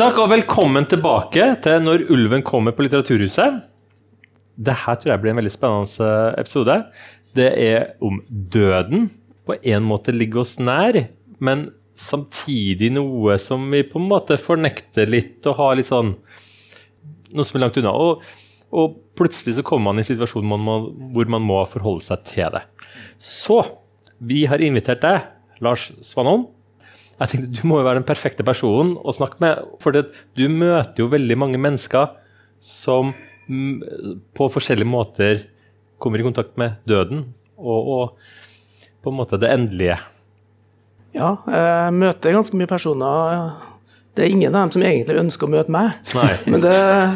Takk og velkommen tilbake til Når ulven kommer på Litteraturhuset. Dette tror jeg blir en veldig spennende eh, episode. Det er om døden. På en måte ligger oss nær, men samtidig noe som vi på en måte fornekter litt og har litt sånn Noe som er langt unna. Og, og plutselig så kommer man i en situasjon hvor man må forholde seg til det. Så vi har invitert deg, Lars Svanholm. Jeg tenkte Du må jo være den perfekte personen å snakke med. For du møter jo veldig mange mennesker som på forskjellige måter kommer i kontakt med døden og, og på en måte det endelige. Ja, jeg møter ganske mye personer. Det er ingen av dem som egentlig ønsker å møte meg. Nei. Men det,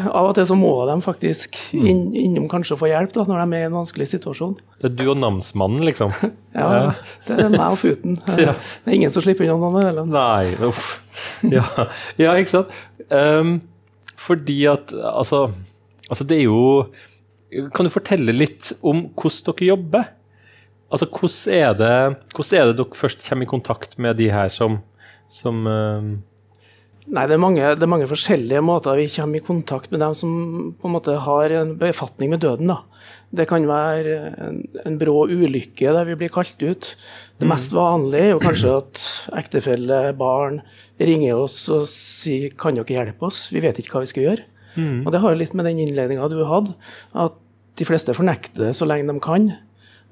av og til så må de faktisk inn, innom kanskje få hjelp da, når de er i en vanskelig situasjon. Det er du og namsmannen, liksom? Ja, det er meg og Futen. Ja. Det er ingen som slipper unna noen delen. Nei, uff. Ja, ja ikke sant? Um, fordi at altså, altså det er jo Kan du fortelle litt om hvordan dere jobber? Altså, hvordan er det, hvordan er det dere først kommer i kontakt med de her som, som um, Nei, det er, mange, det er mange forskjellige måter vi kommer i kontakt med dem som på en måte har en befatning med døden. Da. Det kan være en, en brå ulykke der vi blir kalt ut. Det mest vanlige er jo kanskje at ektefelle, barn ringer oss og sier kan dere hjelpe oss, vi vet ikke hva vi skal gjøre. Og Det har litt med den innledninga du hadde, at de fleste fornekter det så lenge de kan.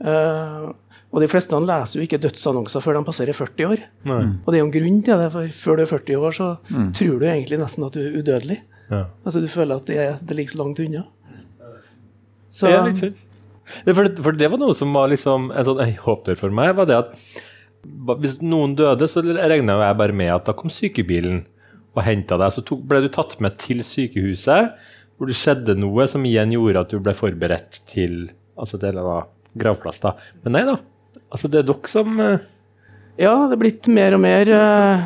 Eh, og de fleste leser jo ikke dødsannonser før de passerer 40 år. Nei. Og det er jo en grunn til det, for før du er 40 år, så tror du egentlig nesten at du er udødelig. Ja. Altså Du føler at det, det ligger så langt unna. Så, Ja, litt sant? Det, for, det, for det var noe som var liksom en sånn håpdør for meg. var det at Hvis noen døde, så regna jeg bare med at da kom sykebilen og henta deg. Så tok, ble du tatt med til sykehuset, hvor det skjedde noe som igjen gjorde at du ble forberedt til altså til en gravplass. da. Men nei da. Altså, det er dere som eh, ja, det er blitt mer og mer eh,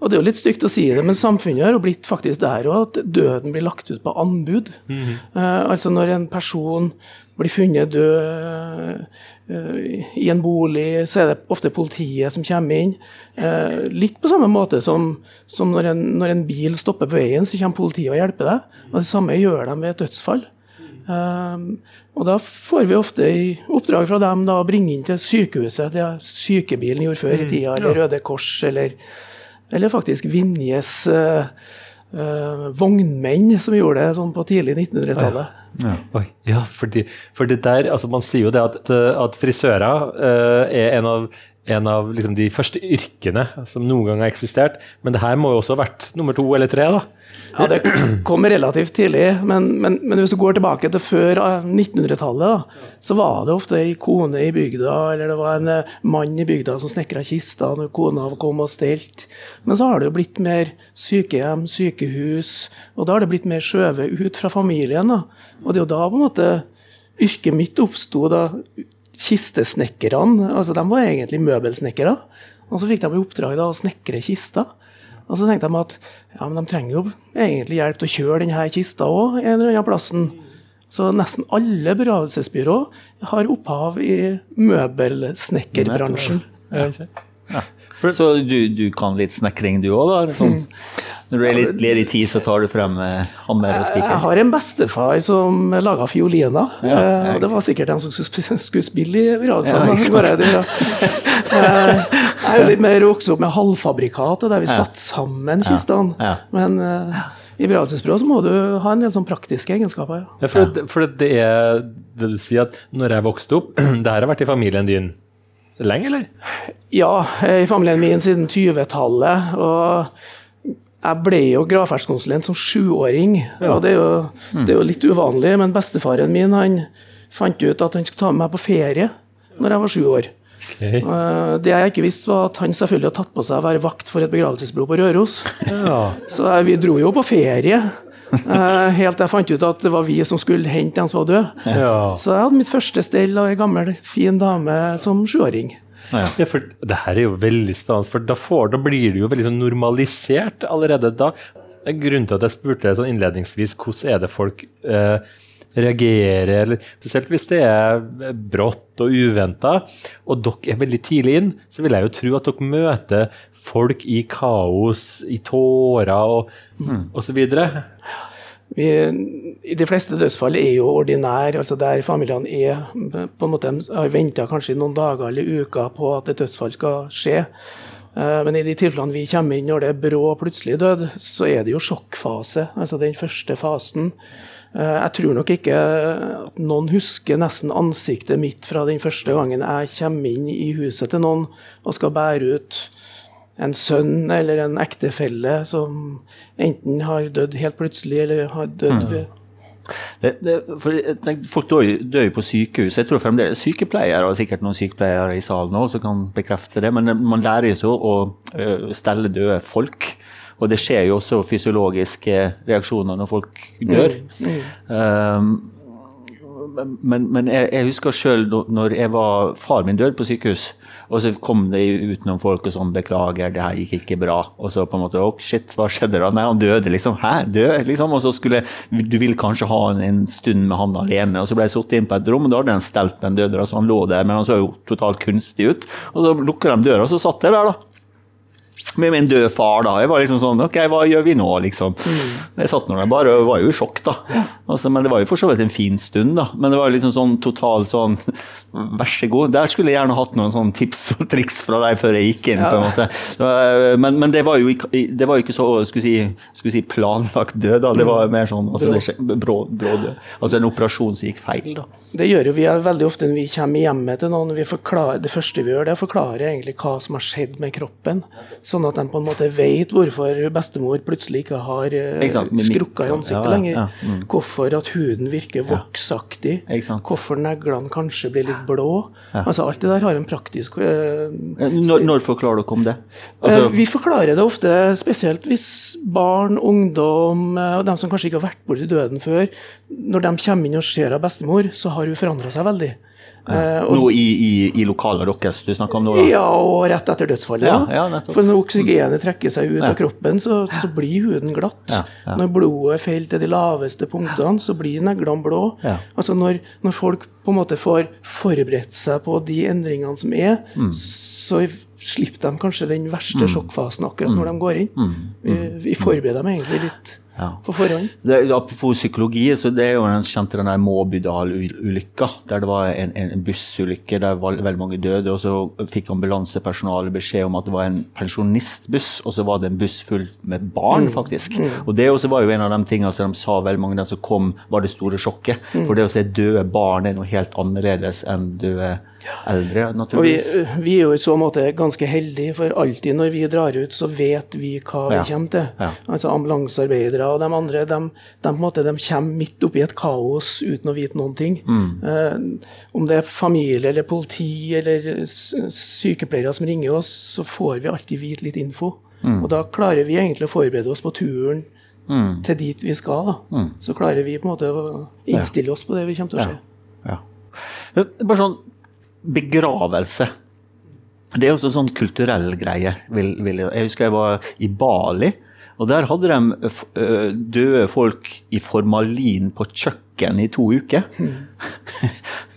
Og det er jo litt stygt å si det, men samfunnet har jo blitt faktisk der òg at døden blir lagt ut på anbud. Eh, altså når en person blir funnet død i en bolig, så er det ofte politiet som kommer inn. Litt på samme måte som, som når, en, når en bil stopper på veien, så kommer politiet og hjelper deg. Og Det samme gjør de ved et dødsfall. Um, og Da får vi ofte i oppdrag fra dem da, å bringe inn til sykehuset. Det sykebilen gjorde før i tida, eller Røde Kors, eller, eller faktisk Vinjes uh, uh, vognmenn, som gjorde det sånn på tidlig 1900-tallet. Oi, ja, fordi, for det der, altså Man sier jo det at, at frisører uh, er en av, en av liksom de første yrkene som noen gang har eksistert. Men det her må jo også ha vært nummer to eller tre, da. Ja, Det kom relativt tidlig, men, men, men hvis du går tilbake til før eh, 1900-tallet, da, så var det ofte ei kone i bygda, eller det var en eh, mann i bygda som snekra kista når kona kom og stelt. Men så har det jo blitt mer sykehjem, sykehus, og da har det blitt mer skjøvet ut fra familien. da. Og det er jo da på en måte yrket mitt oppsto, da kistesnekkerne altså De var egentlig møbelsnekkere. Og så fikk de i oppdrag da å snekre kister. Og så tenkte de at ja, men de trenger jo egentlig hjelp til å kjøre denne kista òg, en eller annen plassen. Så nesten alle begravelsesbyrå har opphav i møbelsnekkerbransjen. Så du, du kan litt snekring du òg, da? Sånn, når du er litt ledig tid, så tar du frem eh, hammer og spiker? Jeg har en bestefar som laga fioliner. Ja, ja, eh, og det var sikkert dem som skulle spille i begravelsene. Ja, jeg. Eh, Jeg er litt mer vokst opp med halvfabrikatet, der vi satte sammen kistene. ja. Men eh, i så må du ha en del sånn praktiske egenskaper. Ja. Ja, for, det- for det er det du sier at når jeg vokste opp Det her har vært i familien din lenge, eller? Ja, eh, i familien min siden 20-tallet. Og jeg ble jo gravferdskonsulent som sjuåring. Og det er, jo, det er jo litt uvanlig, men bestefaren min han fant ut at han skulle ta med meg på ferie når jeg var sju år. Okay. Eh, Det jeg ikke visste, var at han selvfølgelig hadde tatt på seg å være vakt for et begravelsesbyrå på Røros. Ja. Så vi dro jo på ferie. eh, Helt til jeg fant ut at det var vi som skulle hente en som var død. ja. Så jeg hadde mitt første stell av ei gammel, fin dame som sjuåring. Ja. Ja, for det her er jo veldig spennende, for da, får, da blir det jo veldig sånn normalisert allerede da. Grunnen til at jeg spurte sånn innledningsvis hvordan er det folk eh, reagerer, eller spesielt hvis det er brått og uventa, og dere er veldig tidlig inn, så vil jeg jo tro at dere møter folk i kaos, i tårer og mm. osv. Vi, de fleste dødsfall er jo ordinære, altså der familiene er på en måte har venta kanskje noen dager eller uker på at et dødsfall skal skje. Eh, men i de tilfellene vi kommer inn når det er brå og plutselig død, så er det jo sjokkfase. Altså den første fasen. Eh, jeg tror nok ikke at noen husker nesten ansiktet mitt fra den første gangen jeg kommer inn i huset til noen og skal bære ut en sønn eller en ektefelle som enten har dødd helt plutselig eller har dødd mm. ved det, det, tenker, folk dør jo på sykehus. Jeg tror fremdeles Sykepleiere, og sikkert noen sykepleiere i salen også, som kan bekrefte det, men man lærer jo så å stelle døde folk. Og det skjer jo også fysiologiske reaksjoner når folk dør. Mm. Mm. Um, men, men jeg, jeg, husker sjøl når jeg var far min døde på sykehus, og så kom det ut noen folk og sånn 'Beklager, det her gikk ikke bra'. Og så på en måte 'Å, shit, hva skjedde da?' Nei, han døde, liksom. Hæ? Død? Liksom. Og så skulle Du vil kanskje ha en, en stund med han alene. Og så ble jeg satt inn på et rom, og da hadde han stelt den døde. Altså, han lå der, men han så jo totalt kunstig ut. Og så lukker de døra, og så satt jeg der, da med min døde far. da. Jeg var liksom sånn Ok, hva gjør vi nå, liksom? Mm. Jeg satt nå der bare og var jo i sjokk, da. Altså, men det var jo for så vidt en fin stund, da. Men det var liksom sånn total sånn Vær så god. Der skulle jeg gjerne hatt noen sånn tips og triks fra deg før jeg gikk inn, ja. på en måte. Men, men, det var jo det var jo, ikke så skulle si, skulle si planlagt død, da. Det var mer sånn altså, det, brå, brå død. Altså en operasjon som gikk feil, da. Det gjør jo vi veldig ofte når vi kommer hjemme til noen. Vi forklarer, det første vi gjør, det er å forklare egentlig hva som har skjedd med kroppen. Sånn at de på en måte vet hvorfor bestemor plutselig ikke har skrukka i ansiktet ja, lenger. Ja, mm. Hvorfor at huden virker voksaktig. Hvorfor neglene kanskje blir litt blå. Altså Alt det der har en praktisk uh, når, når, forklarer dere om det? Altså, uh, vi forklarer det ofte, spesielt hvis barn, ungdom og de som kanskje ikke har vært borti døden før, når de kommer inn og ser av bestemor, så har hun forandra seg veldig. Ja. Uh, Nå i, i, i lokalet deres du snakker om nå? Da. Ja, og rett etter dødsfallet. Ja, ja, For når oksygenet trekker seg ut av kroppen, så, så, blir huden glatt. Når blodet faller til de laveste punktene, så blir neglene blå. Altså når, når, folk på en måte får forberedt seg på de endringene som er, mm. så slipper de kanskje den verste mm. sjokkfasen akkurat når de går inn. Mm. Vi, vi forbereder dem egentlig litt ja. på forhånd. Det, apropos psykologi, så det er jo den kjente den der Måbydal-ulykka. Der det var en, en bussulykke der var veldig mange døde. og Så fikk ambulansepersonalet beskjed om at det var en pensjonistbuss, og så var det en buss full med barn, mm. faktisk. Mm. Og det også var jo en av de tingene som de sa veldig mange der som kom, var det store sjokket. Mm. For det å se døde barn er noe helt annerledes enn døde eldre, naturligvis. Vi, vi, er jo i så måte ganske heldige, for alltid når vi drar ut, så vet vi hva vi kommer til. Ja. Altså Ambulansearbeidere og de andre de, de, måte, de, kommer midt oppi et kaos uten å vite noen ting. Mm. Eh, om det er familie eller politi eller sykepleiere som ringer oss, så får vi alltid vite litt info. Mm. Og da klarer vi egentlig å forberede oss på turen mm. til dit vi skal. Mm. Så klarer vi på en måte å innstille oss på det vi kommer til å se. Ja. Ja. Bare sånn begravelse. Det er også sånn kulturell greie. Jeg husker jeg var i Bali. Og der hadde de døde folk i formalin på kjøkken i to uker.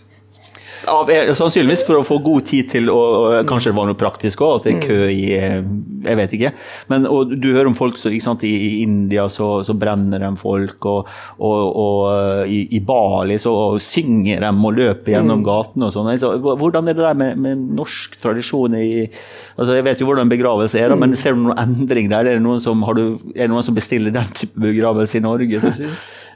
Av, sannsynligvis for å få god tid til å Kanskje det var noe praktisk òg, at det er kø i eh, Jeg vet ikke. Men og du hører om folk så, sant, i, i, India så, så, brenner de folk, og, og, og eh, i, i, Bali så synger de og løper gjennom mm. gatene og sånn. Så, hvordan er det der med, med norsk tradisjon i altså Jeg vet jo hvordan begravelse er, da, men mm. ser du noen endring der? Er det noen som, du, er det noen som bestiller den type begravelse i Norge?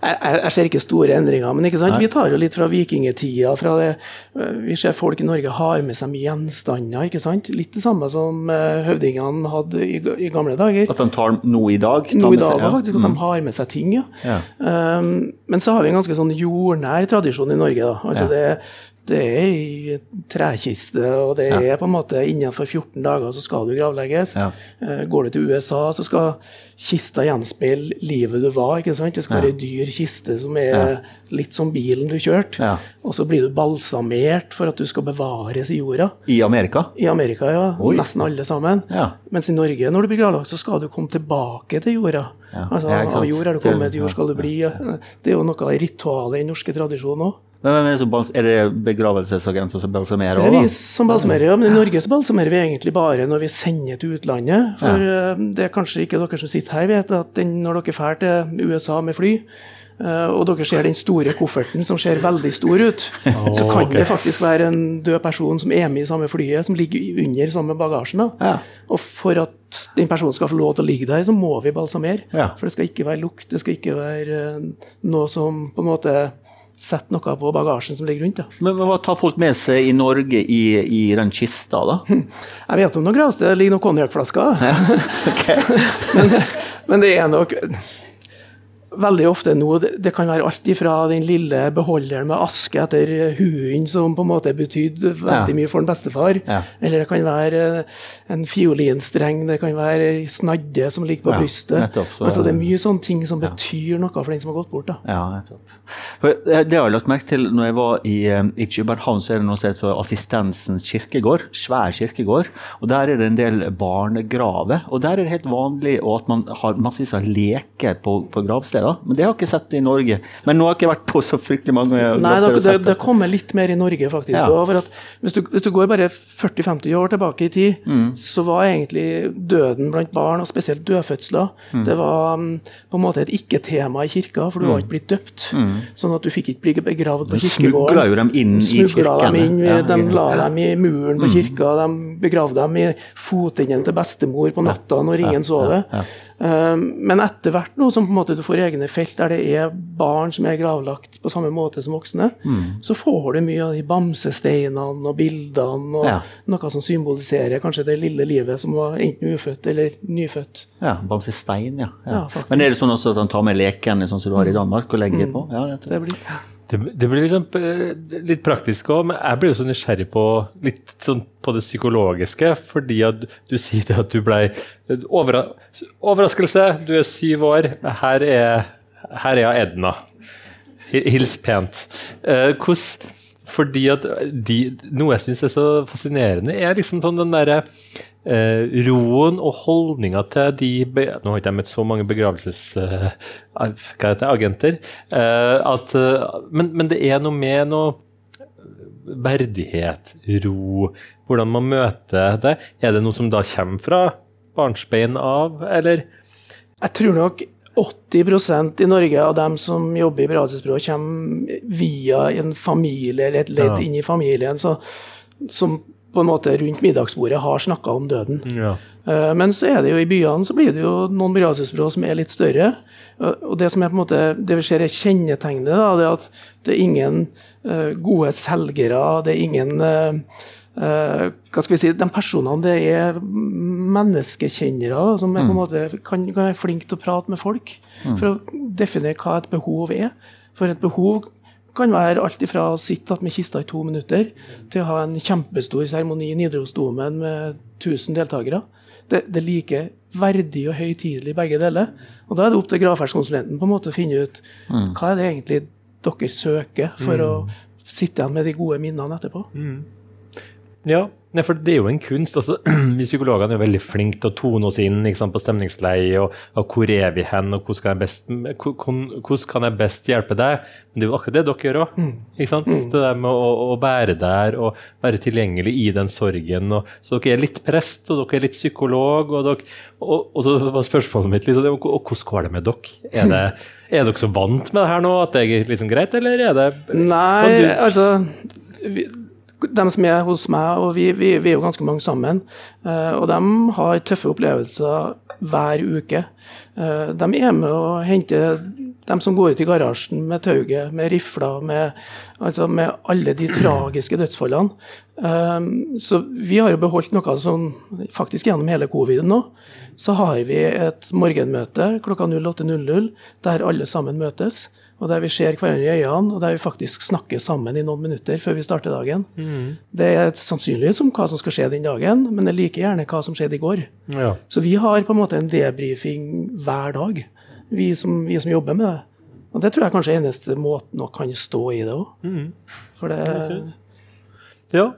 Jeg, jeg, ser ikke store endringer, men vi tar jo litt fra vikingtida. Fra det, eh, vi ser folk i Norge har med seg mye gjenstander. ikke sant? Litt det samme som eh, høvdingene hadde i, i, gamle dager. At de tar noe i dag? Noe i dag, seg, ja. faktisk. At mm. de har med seg ting, ja. ja. Um, men så har vi en ganske sånn jordnær tradisjon i Norge. da. Altså ja. det, det er i trekiste, og det er på en måte innenfor 14 dager så skal du gravlegges. Ja. Eh, går du til USA, så skal kista gjenspeile livet du var. ikke sant? Det skal være ei dyr kiste som er litt som bilen du kjørte. Ja. Og så blir du balsamert for at du skal bevares i jorda. I Amerika? I Amerika, ja. Oi. Nesten alle sammen. Mens i Norge, når du blir gravlagt, så skal du komme tilbake til jorda. ja. Altså, Ja, av jord er du kommet, jord skal du bli. Det er jo noe av ritualet i den norske tradisjonen òg. Er, det er begravelsesagenter som balsamerer Det er vi som balsamerer, ja. Men i Norge så balsamerer vi egentlig bare når vi sender til utlandet. For ja. det er kanskje ikke dere som sitter her vet at den, når dere drar til USA med fly, eh, og dere ser den store kofferten som ser veldig stor ut, så kan okay. det faktisk være en død person som er med i samme flyet, som ligger under samme bagasjen. da. Ja. Og for at den personen skal få lov til å ligge der, så må vi balsamere. Ja. For det skal ikke være lukt, det skal ikke være eh, noe som på en måte setter noe på bagasjen som ligger rundt. da. Men, hva tar folk med seg i Norge i, i den kista, da? Jeg vet om noen gravsted det ligger noen konjakkflasker. men, men det er nok veldig ofte nå Det, kan være alt ifra den lille beholderen med aske etter hunden, som på en måte betydde veldig Ja. mye for en bestefar. Ja. Eller det kan være en fiolinstreng, det kan være ei snadde som ligger på Ja, brystet. nettopp, så- altså, det er mye sånne ting som betyr noe for den som har gått bort. da. Ja, nettopp. For det det har jeg lagt merke til når jeg var i, eh, i København, så er det noe som heter Assistensens kirkegård. Svær kirkegård. Og der er det en del barnegraver. Og der er det helt vanlig at man har massevis av leker på, på gravsteder. Men det har jeg ikke sett i Norge. Men nå har jeg ikke vært på så fryktelig mange Nei, det, det, det kommer litt mer i Norge, faktisk. Ja. også, at hvis, du, hvis du går bare 40-50 år tilbake i tid, Mm. så var egentlig døden blant barn, og spesielt dødfødsler, Mm. det var mm, på en måte et ikke-tema i kirka, for du var ikke blitt døpt. Sånn at du fikk ikke bli begravd på Mm. Du kirkegården. smugla jo dem inn i kirken. inn, Ja, de i- la dem i muren på kirka, de begravde dem i fotenden til bestemor på natta når ingen så det. Um, Men etter hvert nå som på en måte du får egne felt der det er barn som er gravlagt på samme måte som voksne, så får du mye av de bamsesteinene og bildene og Ja. noe som symboliserer kanskje det lille livet som var enten ufødt eller nyfødt. Ja, bamsestein, ja. ja. Ja. Men er det sånn også at han tar med lekene sånn som du har i Danmark og legger på? Ja. Det blir Det, det blir liksom eh, litt praktisk òg, men jeg blir jo så nysgjerrig på litt sånn på det psykologiske. Fordi at du sier det at du ble overra Overraskelse, du er syv år. Her er, her er Edna. Hi- Hils pent. Eh, hos, fordi at de, Noe jeg syns er så fascinerende, er liksom sånn den derre eh, roen og holdninga til de Nå har ikke jeg møtt så mange begravelsesagenter. eh, agenter. eh, eh, men, men det er noe med noe verdighet, ro, hvordan man møter det. Er det noe som da kommer fra barnsbein av, eller? Jeg tror nok 80% i Norge av dem som jobber i begravelsesbyrå, kommer via en familie eller et ledd Ja. inn i familien så, som på en måte rundt middagsbordet har snakka om døden. Ja. Eh, Men så er det jo i byene så blir det jo noen begravelsesbyrå som er litt større. Eh, Og det som er på en måte, det vi ser er kjennetegnet, da, det er at det er ingen eh, gode selgere. Det er ingen hva skal vi si, De personene det er menneskekjennere som er på en måte kan, kan være flinke til å prate med folk for å definere hva et behov er. For et behov kan være alt ifra å sitte med kista i to minutter til å ha en kjempestor seremoni i Nidarosdomen med 1000 deltakere. Det, det er like verdig og høytidelig begge deler. Og Da er det opp til gravferdskonsulenten på en måte å finne ut hva er det egentlig dere søker for å sitte igjen med de gode minnene etterpå. Ja, nei, for det er jo en kunst. Altså, vi psykologene er jo veldig flinke til å tone oss inn sant, på stemningsleie, og, og hvor er vi hen, og hvordan kan, jeg best, hvordan, kan jeg best hjelpe deg? Men det er jo akkurat det dere gjør òg. Det der med å, å være der og være tilgjengelig i den sorgen. Og, så dere er litt prest, og dere er litt psykolog, og, dere, og, og så var spørsmålet mitt og hvordan går det med dere? Er, det, er dere så vant med det her nå at det er liksom greit, eller er det Nei, altså vi, De som er hos meg, og vi, vi, vi er jo ganske mange sammen, eh, og de har tøffe opplevelser hver uke. Eh, de er med og henter dem som går ut i garasjen med tauet, med rifler, med, altså med alle de tragiske dødsfallene. Eh, så vi har jo beholdt noe som faktisk gjennom hele covid nå. Så har vi et morgenmøte klokka 08.00 der alle sammen møtes. Og der vi ser hverandre i øynene, og der vi faktisk snakker sammen i noen minutter før vi starter dagen. Det er sannsynligvis om hva som skal skje den dagen, men det er like gjerne hva som skjedde i går. Ja. Så vi har på en måte en debrifing hver dag, vi som, vi som jobber med det. Og det tror jeg kanskje er eneste måten å kan stå i det òg. For det Ja.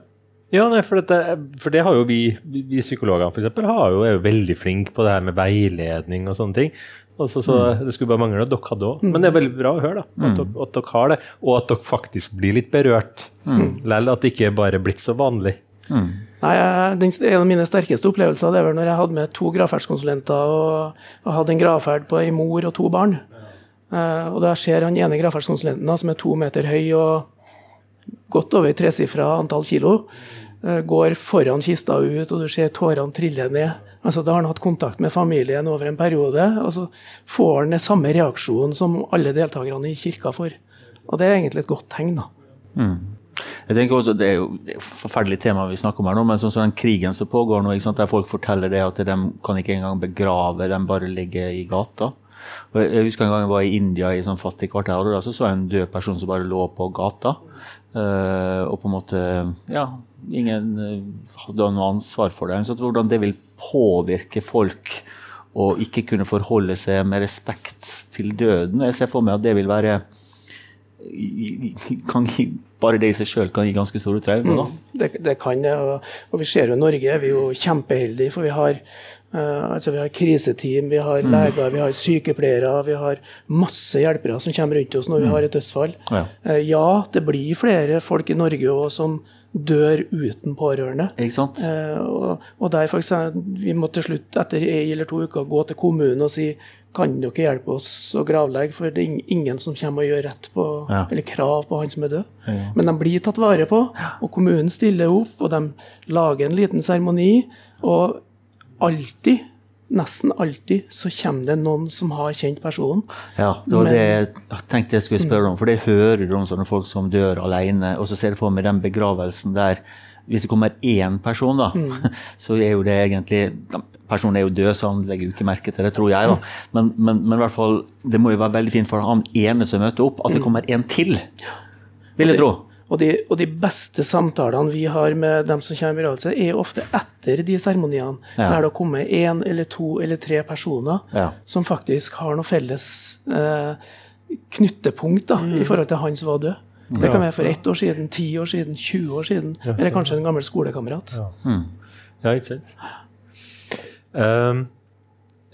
Ja, nei, for, dette, for det har jo vi, vi psykologene eksempel, er jo veldig flinke på det her med veiledning og sånne ting. Altså, så Det skulle bare mangle at dere hadde òg. Men det er veldig bra å høre da, at, dere, at dere har det, og at dere faktisk blir litt berørt. Lell at det ikke bare er blitt så vanlig. Nei, den, En av mine sterkeste opplevelser det er vel når jeg hadde med to gravferdskonsulenter og, og hadde en gravferd på ei mor og to barn. Uh, og Der ser han ene gravferdskonsulenten, som er to meter høy og godt over tresifra antall kilo, uh, går foran kista ut, og du ser tårene trille ned. Altså, Da har han hatt kontakt med familien over en periode, og så får han den samme reaksjonen som alle deltakerne i kirka får. Og det er egentlig et godt tegn. da. Jeg tenker også, Det er jo et forferdelig tema vi snakker om her nå, men sånn som den krigen som pågår nå, der folk forteller det at de kan ikke engang begrave, de bare ligger i gata. Og jeg husker en gang jeg var i India i sånn fattig kvarter, og da så, så jeg en død person som bare lå på gata. Uh, og på en måte Ja, ingen eh, hadde noe ansvar for det. Så hvordan det vil påvirke folk å ikke kunne forholde seg med respekt til døden. Jeg ser for meg at det vil være kan gi, Bare det i seg sjøl kan gi ganske store traumer. Mm, Det, det kan det. Og, og vi ser jo Norge er vi jo kjempeheldige, for vi har, altså vi har kriseteam, vi har leger, vi har sykepleiere, vi har masse hjelpere som kommer rundt oss når vi har et dødsfall. Ja. Eh, ja, det blir flere folk i Norge også som dør uten pårørende. Ikke sant? Eh, og, og der for eksempel, Vi må til slutt etter ei eller to uker gå til kommunen og si kan dere hjelpe oss å gravlegge, for det er ingen som kommer og gjør rett på, Ja. eller krav på han som er død. Men de blir tatt vare på, og kommunen stiller opp, og de lager en liten seremoni. Og alltid, nesten alltid, så kommer det noen som har kjent personen. Ja, det var det jeg tenkte jeg skulle spørre om. For det hører du om sånne folk som dør alene, og så ser jeg for meg den begravelsen der hvis det kommer én person, da, så er jo det egentlig Personen er jo død, så han legger jo ikke merke til det, tror jeg. da. Men, men, men i hvert fall, det må jo være veldig fint for han ene som møter opp, at det kommer en til. Vil jeg tro. Og de, og de beste samtalene vi har med dem som kommer i begravelse, er ofte etter de seremoniene. Ja. Der det har kommet én eller to eller tre personer Ja. som faktisk har noe felles eh, knyttepunkt da, i forhold til han som var død. Det kan være for ett år siden, ti år siden, 20 år siden, eller kanskje en gammel skolekamerat. Ja, ikke sant? Um,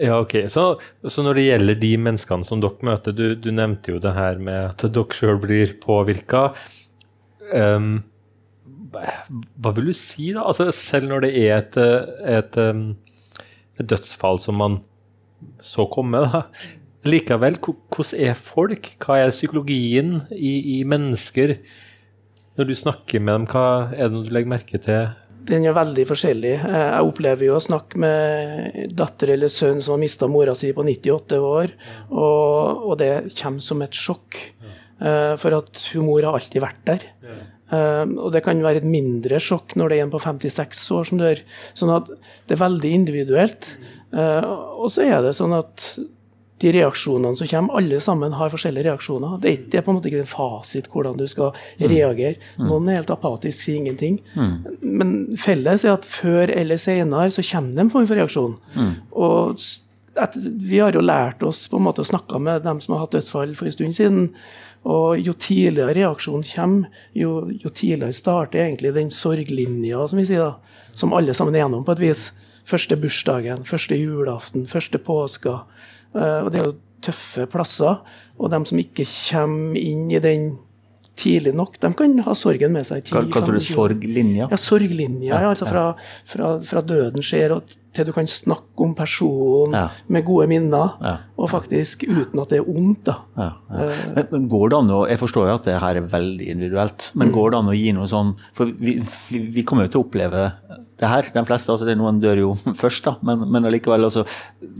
ja, ok. Så, så når det gjelder de menneskene som dere møter, du, du nevnte jo det her med at dere sjøl blir påvirka. Hva vil du si, da? Altså, selv når det er et, et, um, et dødsfall som man så komme, da. Likevel, hvordan er folk? Hva er psykologien i, i mennesker? Når du snakker med dem, hva er det du legger merke til? Den er veldig forskjellig. Eh, Jeg opplever jo å snakke med datter eller sønn som har mista mora si på 98 år, og, og det kommer som et sjokk. Eh, For at humor har alltid vært der. Eh, Og det kan være et mindre sjokk når det er en på 56 år som dør. Sånn at det er veldig individuelt. Eh, Og så er det sånn at de reaksjonene som kommer, alle sammen har forskjellige reaksjoner. Det er, ikke, på en måte ikke en fasit hvordan du skal reagere. Noen er helt apatisk, sier ingenting. Men felles er at før eller senere så kommer det en form for reaksjon. Og at, vi har jo lært oss på en måte å snakke med dem som har hatt dødsfall for en stund siden. Og jo tidligere reaksjonen kommer, jo, jo tidligere starter egentlig den sorglinja, som vi sier da, som alle sammen er gjennom på et vis. Første bursdagen, første julaften, første påska. Eh, og det er jo tøffe plasser. Og dem som ikke kommer inn i den tidlig nok, de kan ha sorgen med seg i 10-15 Hva kaller du? Sorglinja? ja, sorglinja. Ja, altså fra, fra, fra døden skjer og til du kan snakke om personen Ja. med gode minner, Ja. og faktisk uten at det er vondt. da. Ja, ja. Men, men går det an å, Jeg forstår jo at det her er veldig individuelt, men går det an å gi noe sånn For vi, vi, vi kommer jo til å oppleve det her, de fleste. altså det er Noen dør jo først, da, men, men allikevel. Altså,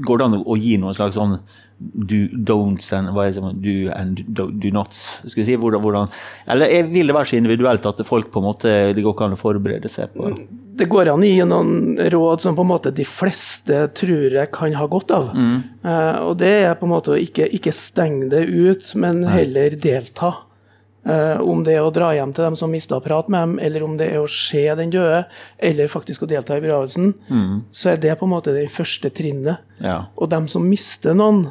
går det an å, gi noen slags sånn do, don'ts and hva det, do and do, do nots? Skal vi si, hvordan, hvordan, Eller er- vil det være så individuelt at folk på en måte, det går ikke an å forberede seg på det? Det går an å gi noen råd som på en måte de fleste tror jeg kan ha godt av. Eh, og det er på en måte å ikke, ikke stenge det ut, men heller delta. Eh, om det er å dra hjem til dem som mista prat med dem, eller om det er å se den døde, eller faktisk å delta i begravelsen, så er det på en måte det første trinnet. Ja. Og dem som mister noen,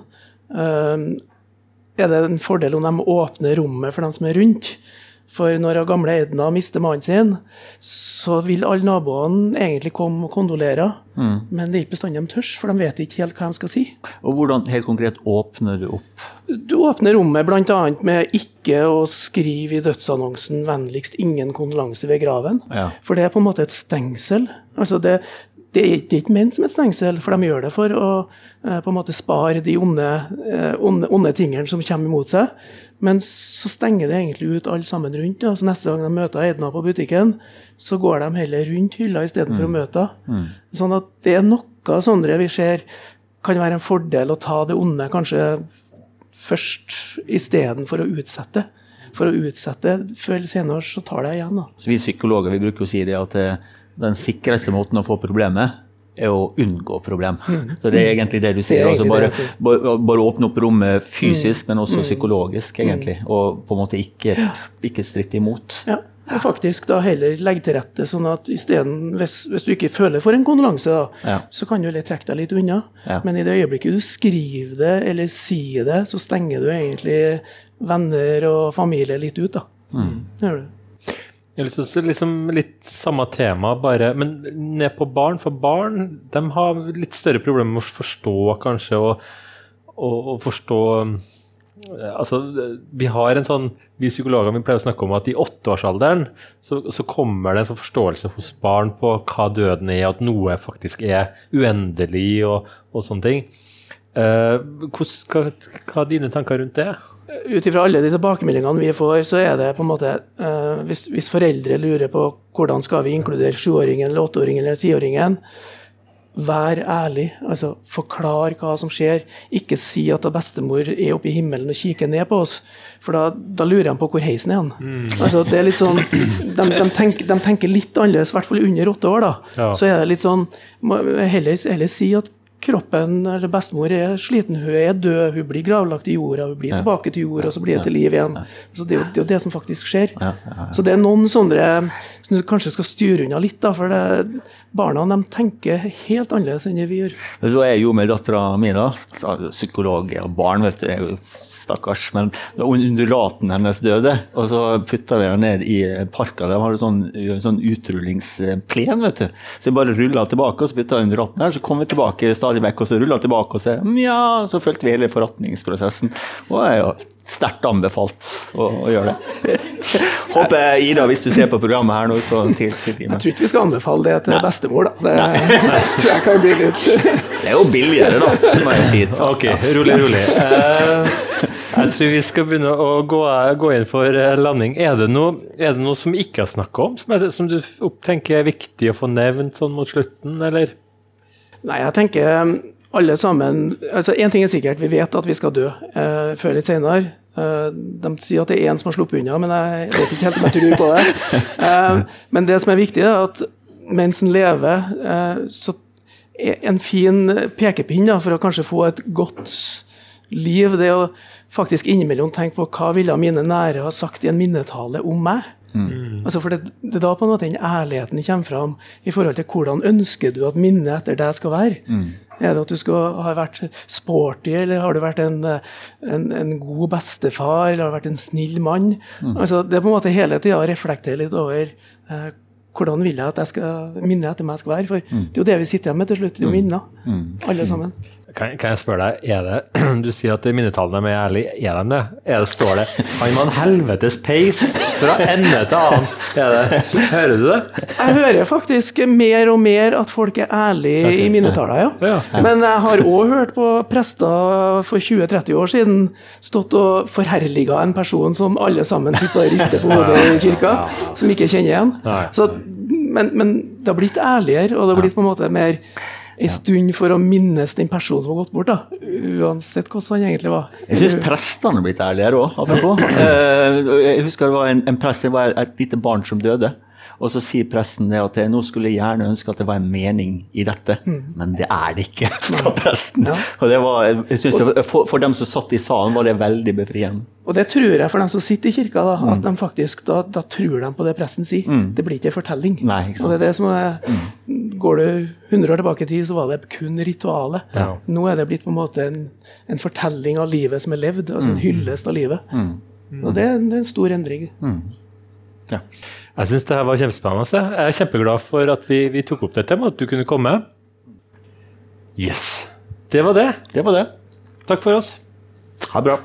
eh, er det en fordel om de åpner rommet for dem som er rundt. For når gamle Edna mister mannen sin, så vil alle naboene egentlig komme og kondolere. Mm. Men det er ikke bestandig de tør, for de vet ikke helt hva de skal si. Og hvordan helt konkret åpner du opp? Du åpner rommet bl.a. med ikke å skrive i dødsannonsen 'vennligst ingen kondolanse ved graven'. Ja. For det er på en måte et stengsel. Altså det, det, er, ikke ment som et stengsel, for de gjør det for å eh, på en måte spare de onde, eh, onde, onde tingene som kommer imot seg. Men så stenger det egentlig ut alle sammen rundt. Ja. Så neste gang de møter Edna på butikken, så går de heller rundt hylla istedenfor for å møte henne. Sånn at det er noe sånne vi ser kan være en fordel å ta det onde kanskje først istedenfor å utsette. For å utsette, før eller senere så tar det igjen. da. Så vi psykologer vi bruker å si det at eh, den sikreste måten å få problemet, er å unngå problem. Så det er egentlig det du sier. Mm. Det er altså bare. Mm. bare, bare åpne opp rommet fysisk, men også psykologisk, egentlig. Og på en måte ikke, ikke stritte imot. Ja, og faktisk da heller legge til rette, sånn at isteden, hvis, hvis du ikke føler for en kondolanse, da, Ja. så kan du heller trekke deg litt unna. Ja. Men i det øyeblikket du skriver det eller sier det, så stenger du egentlig venner og familie litt ut. da. Mm. Det gjør du. Å liksom litt samme tema, bare, men ned på barn. For barn de har litt større problemer med å forstå, kanskje, og, og, og forstå eh, Altså, vi har en sånn Vi psykologer vi pleier å snakke om at i åtteårsalderen så, så kommer det en sånn forståelse hos barn på hva døden er, at noe faktisk er uendelig og, og sånne ting. Eh, hvordan, hva, hva er dine tanker rundt det? Ut ifra alle de tilbakemeldingene vi får, så er det på en måte eh, hvis, hvis foreldre lurer på hvordan skal vi inkludere sjuåringen eller åtteåringen eller tiåringen, vær ærlig. altså Forklar hva som skjer. Ikke si at bestemor er oppe i himmelen og kikker ned på oss, for da, da lurer de på hvor heisen er. Mm. Altså, det er litt sånn, de, de, tenker, de tenker litt annerledes, i hvert fall under åtte år. da. Ja. Så er det litt sånn heller, heller si at kroppen eller bestemor er sliten, hun er død, hun blir gravlagt i jorda, hun blir tilbake til jorda, og så blir det til liv igjen. Så Det er jo det, er jo det som faktisk skjer. Så det er noen sånne som du kanskje skal styre unna litt, da, for det, barna de tenker helt annerledes enn det vi gjør. Så er jo med dattera mi, da. Psykolog og barn, vet du. Stakkars. Men undulaten hennes døde, og så putta vi henne ned i parka. Der var det sånn, sånn utrullingsplen, vet du. Så vi bare rulla tilbake, og så putta undulaten der. Så kom vi tilbake stadig vekk, og så rulla tilbake, og så mja, så fulgte vi hele forretningsprosessen. Og det er jo sterkt anbefalt å, å gjøre det. Håper Ida, hvis du ser på programmet her nå, så til, til Jeg tror ikke vi skal anbefale det til bestemor, da. Det tror jeg kan bli litt Det er jo billigere, da, må jeg si. Ok, rolig, rolig. Uh, jeg tror vi skal begynne å gå, gå inn for eh, landing. Er det noe, er det noe som vi ikke har snakka om, som, er, det- som du opp- tenker er viktig å få nevnt sånn mot slutten, eller? Nei, jeg tenker um, alle sammen altså Én ting er sikkert, vi vet at vi skal dø eh, før eller senere. Eh, de sier at det er én som har sluppet unna, men jeg vet ikke helt om jeg tror på det. Eh, men det som er viktig, er at mens en lever, eh, så er en fin pekepinn da, for å kanskje få et godt liv, det å faktisk innimellom tenke på hva ville mine nære ha sagt i en minnetale om meg. Altså for det, det er da på en måte den ærligheten kommer fram i forhold til hvordan ønsker du at minnet etter deg skal være. Er det at du skal ha vært sporty, eller har du vært en, en, en god bestefar, eller har du vært en snill mann? Altså Det er på en måte hele tida å reflektere litt over eh, hvordan vil jeg at jeg skal, minnet etter meg skal være. For det er jo det vi sitter igjen med til slutt, det er jo minner. Alle sammen. Kan, kan jeg spørre deg, er det, Du sier at minnetallene er ærlige. Er de det? Er det står det 'Han var en helvetes peis fra ende til annen'? Er det, hører du det? Jeg hører faktisk mer og mer at folk er ærlige i minnetaler, ja. Ja. Men jeg har òg hørt på prester for 20-30 år siden stått og forherliga en person som alle sammen sitter og rister på hodet i kirka, som ikke kjenner igjen. Så, men, men det har blitt ærligere, og det har blitt på en måte mer en stund for å minnes den personen som har gått bort, da. uansett hvordan han egentlig var. Jeg syns prestene har blitt ærligere òg. Eh, Jeg husker det var en, en prest, det var et lite barn som døde. Og så sier presten det at nå skulle jeg gjerne ønske at det var en mening i dette, men det er det ikke, sa presten. Ja. Og det var, jeg synes for, for dem som satt i salen, var det veldig befriende. Og det tror jeg for dem som sitter i kirka, da, at de faktisk, da, da tror de på det presten sier. Det blir ikke en fortelling. Nei, ikke sant. Og det er det som er, Går du 100 år tilbake i tid, så var det kun ritualet. Ja. Nå er det blitt på en måte en, en fortelling av livet som er levd, altså en hyllest av livet. Og det, er- det er en stor endring. Ja. Jeg syns det her var kjempespennende. Jeg er kjempeglad for at vi, vi tok opp dette, med at du kunne komme. Yes. Det var det. Det var det. Takk for oss. Ha det bra.